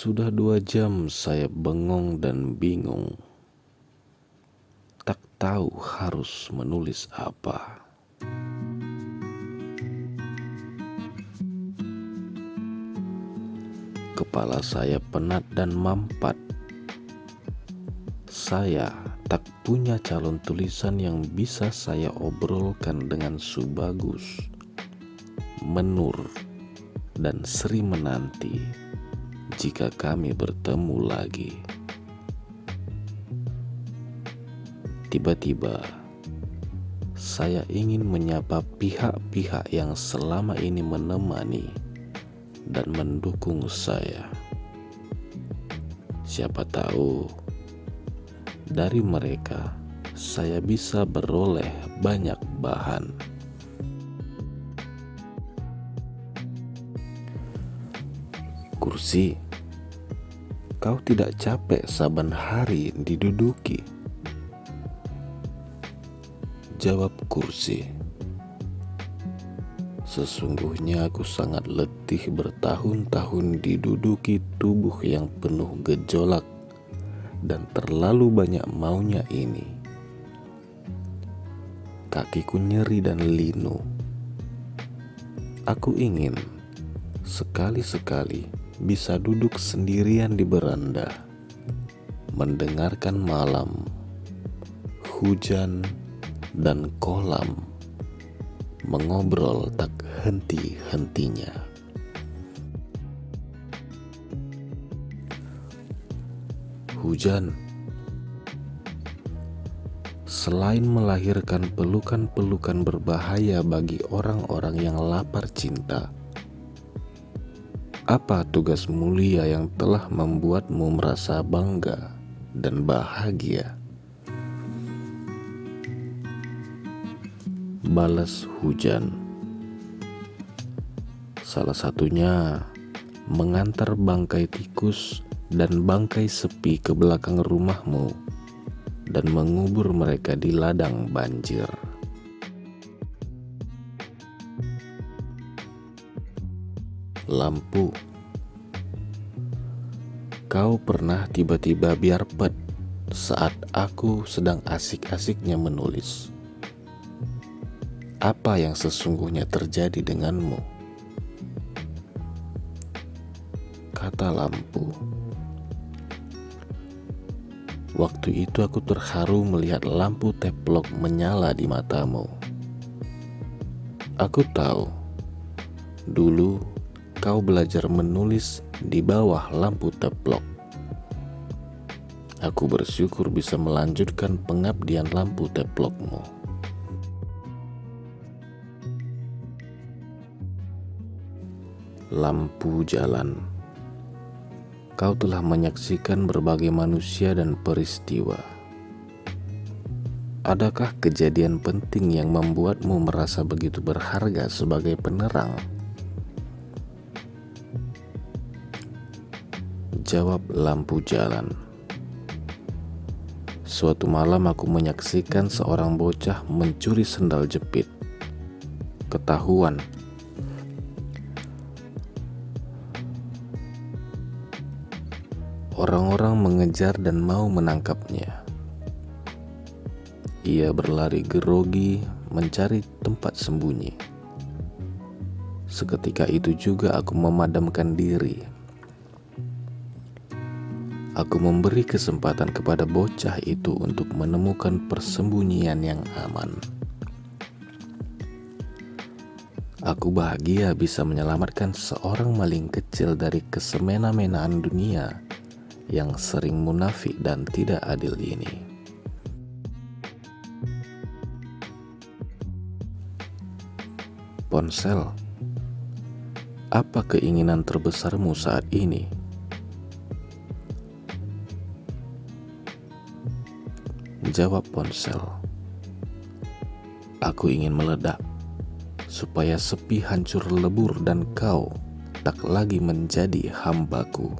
Sudah dua jam saya bengong dan bingung. Tak tahu harus menulis apa. Kepala saya penat dan mampat. Saya tak punya calon tulisan yang bisa saya obrolkan dengan Subagus, Menur, dan Sri menanti jika kami bertemu lagi. Tiba-tiba, saya ingin menyapa pihak-pihak yang selama ini menemani dan mendukung saya. Siapa tahu dari mereka saya bisa beroleh banyak bahan. Kursi Kau tidak capek saban hari diduduki? Jawab kursi. Sesungguhnya aku sangat letih bertahun-tahun diduduki tubuh yang penuh gejolak dan terlalu banyak maunya ini. Kakiku nyeri dan linu. Aku ingin sekali-sekali bisa duduk sendirian di beranda, mendengarkan malam, hujan, dan kolam mengobrol tak henti-hentinya. Hujan selain melahirkan pelukan-pelukan berbahaya bagi orang-orang yang lapar cinta apa tugas mulia yang telah membuatmu merasa bangga dan bahagia? Balas hujan. Salah satunya mengantar bangkai tikus dan bangkai sepi ke belakang rumahmu dan mengubur mereka di ladang banjir. Lampu. Kau pernah tiba-tiba biar pet saat aku sedang asik-asiknya menulis. Apa yang sesungguhnya terjadi denganmu? Kata lampu. Waktu itu aku terharu melihat lampu teplok menyala di matamu. Aku tahu, dulu kau belajar menulis di bawah lampu teplok. Aku bersyukur bisa melanjutkan pengabdian lampu teplokmu. Lampu jalan. Kau telah menyaksikan berbagai manusia dan peristiwa. Adakah kejadian penting yang membuatmu merasa begitu berharga sebagai penerang? Jawab lampu jalan. Suatu malam aku menyaksikan seorang bocah mencuri sendal jepit. Ketahuan. Orang-orang mengejar dan mau menangkapnya. Ia berlari gerogi mencari tempat sembunyi. Seketika itu juga aku memadamkan diri Aku memberi kesempatan kepada bocah itu untuk menemukan persembunyian yang aman. Aku bahagia bisa menyelamatkan seorang maling kecil dari kesemena-menaan dunia yang sering munafik dan tidak adil ini. Ponsel, apa keinginan terbesarmu saat ini? Jawab ponsel. Aku ingin meledak supaya sepi hancur lebur dan kau tak lagi menjadi hambaku.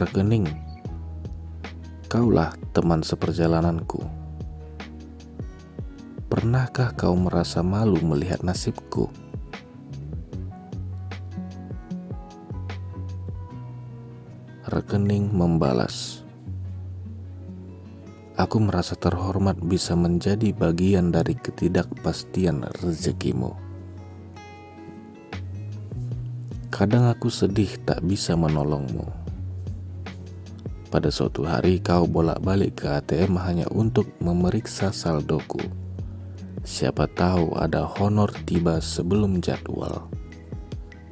Rekening, kaulah teman seperjalananku. Pernahkah kau merasa malu melihat nasibku rekening membalas. Aku merasa terhormat bisa menjadi bagian dari ketidakpastian rezekimu. Kadang aku sedih tak bisa menolongmu. Pada suatu hari kau bolak-balik ke ATM hanya untuk memeriksa saldoku. Siapa tahu ada honor tiba sebelum jadwal.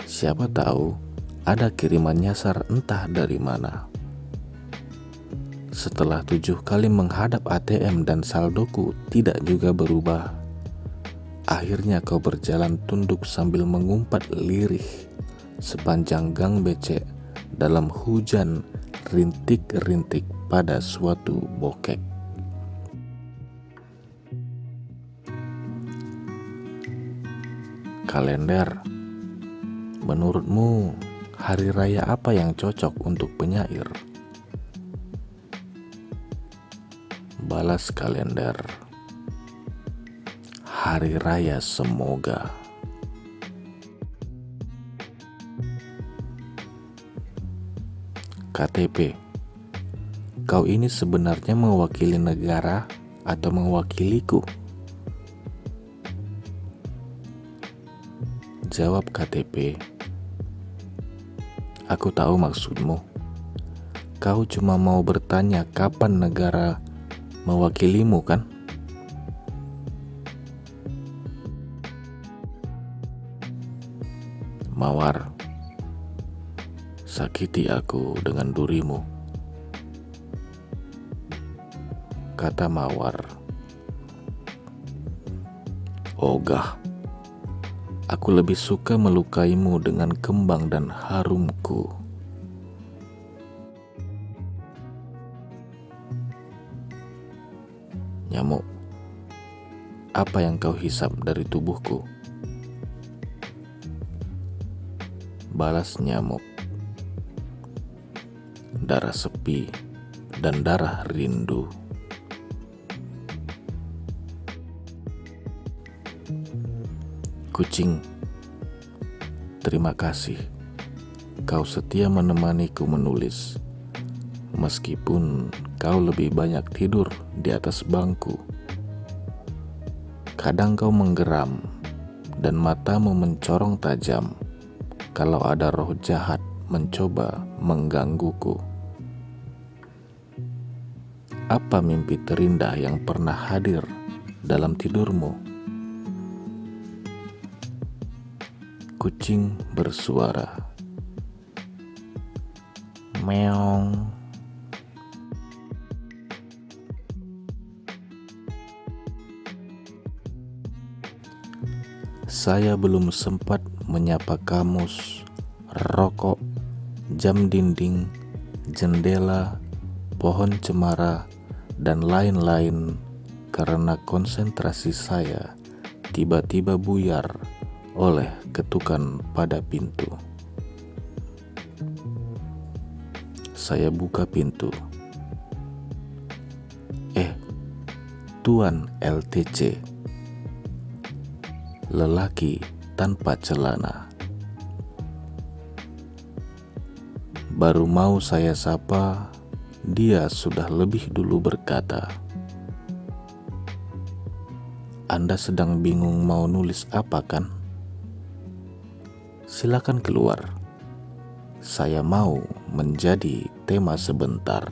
Siapa tahu ada kiriman nyasar entah dari mana. Setelah tujuh kali menghadap ATM dan saldoku tidak juga berubah, akhirnya kau berjalan tunduk sambil mengumpat lirih sepanjang gang becek dalam hujan rintik-rintik pada suatu bokek. Kalender, menurutmu hari raya apa yang cocok untuk penyair? Balas kalender. Hari raya semoga. KTP. Kau ini sebenarnya mewakili negara atau mewakiliku? Jawab KTP. Aku tahu maksudmu. Kau cuma mau bertanya kapan negara mewakilimu, kan? Mawar, sakiti aku dengan durimu. Kata Mawar, Ogah. Aku lebih suka melukaimu dengan kembang dan harumku. Nyamuk, apa yang kau hisap dari tubuhku? Balas nyamuk, darah sepi dan darah rindu. Kucing, terima kasih. Kau setia menemaniku menulis, meskipun kau lebih banyak tidur di atas bangku. Kadang kau menggeram, dan matamu mencorong tajam kalau ada roh jahat mencoba menggangguku. Apa mimpi terindah yang pernah hadir dalam tidurmu? Kucing bersuara. Meong. Saya belum sempat menyapa kamus, rokok, jam dinding, jendela, pohon cemara, dan lain-lain karena konsentrasi saya tiba-tiba buyar oleh ketukan pada pintu. Saya buka pintu. Eh, Tuan LTC. Lelaki tanpa celana. Baru mau saya sapa, dia sudah lebih dulu berkata, "Anda sedang bingung mau nulis apa kan?" Silakan keluar. Saya mau menjadi tema sebentar.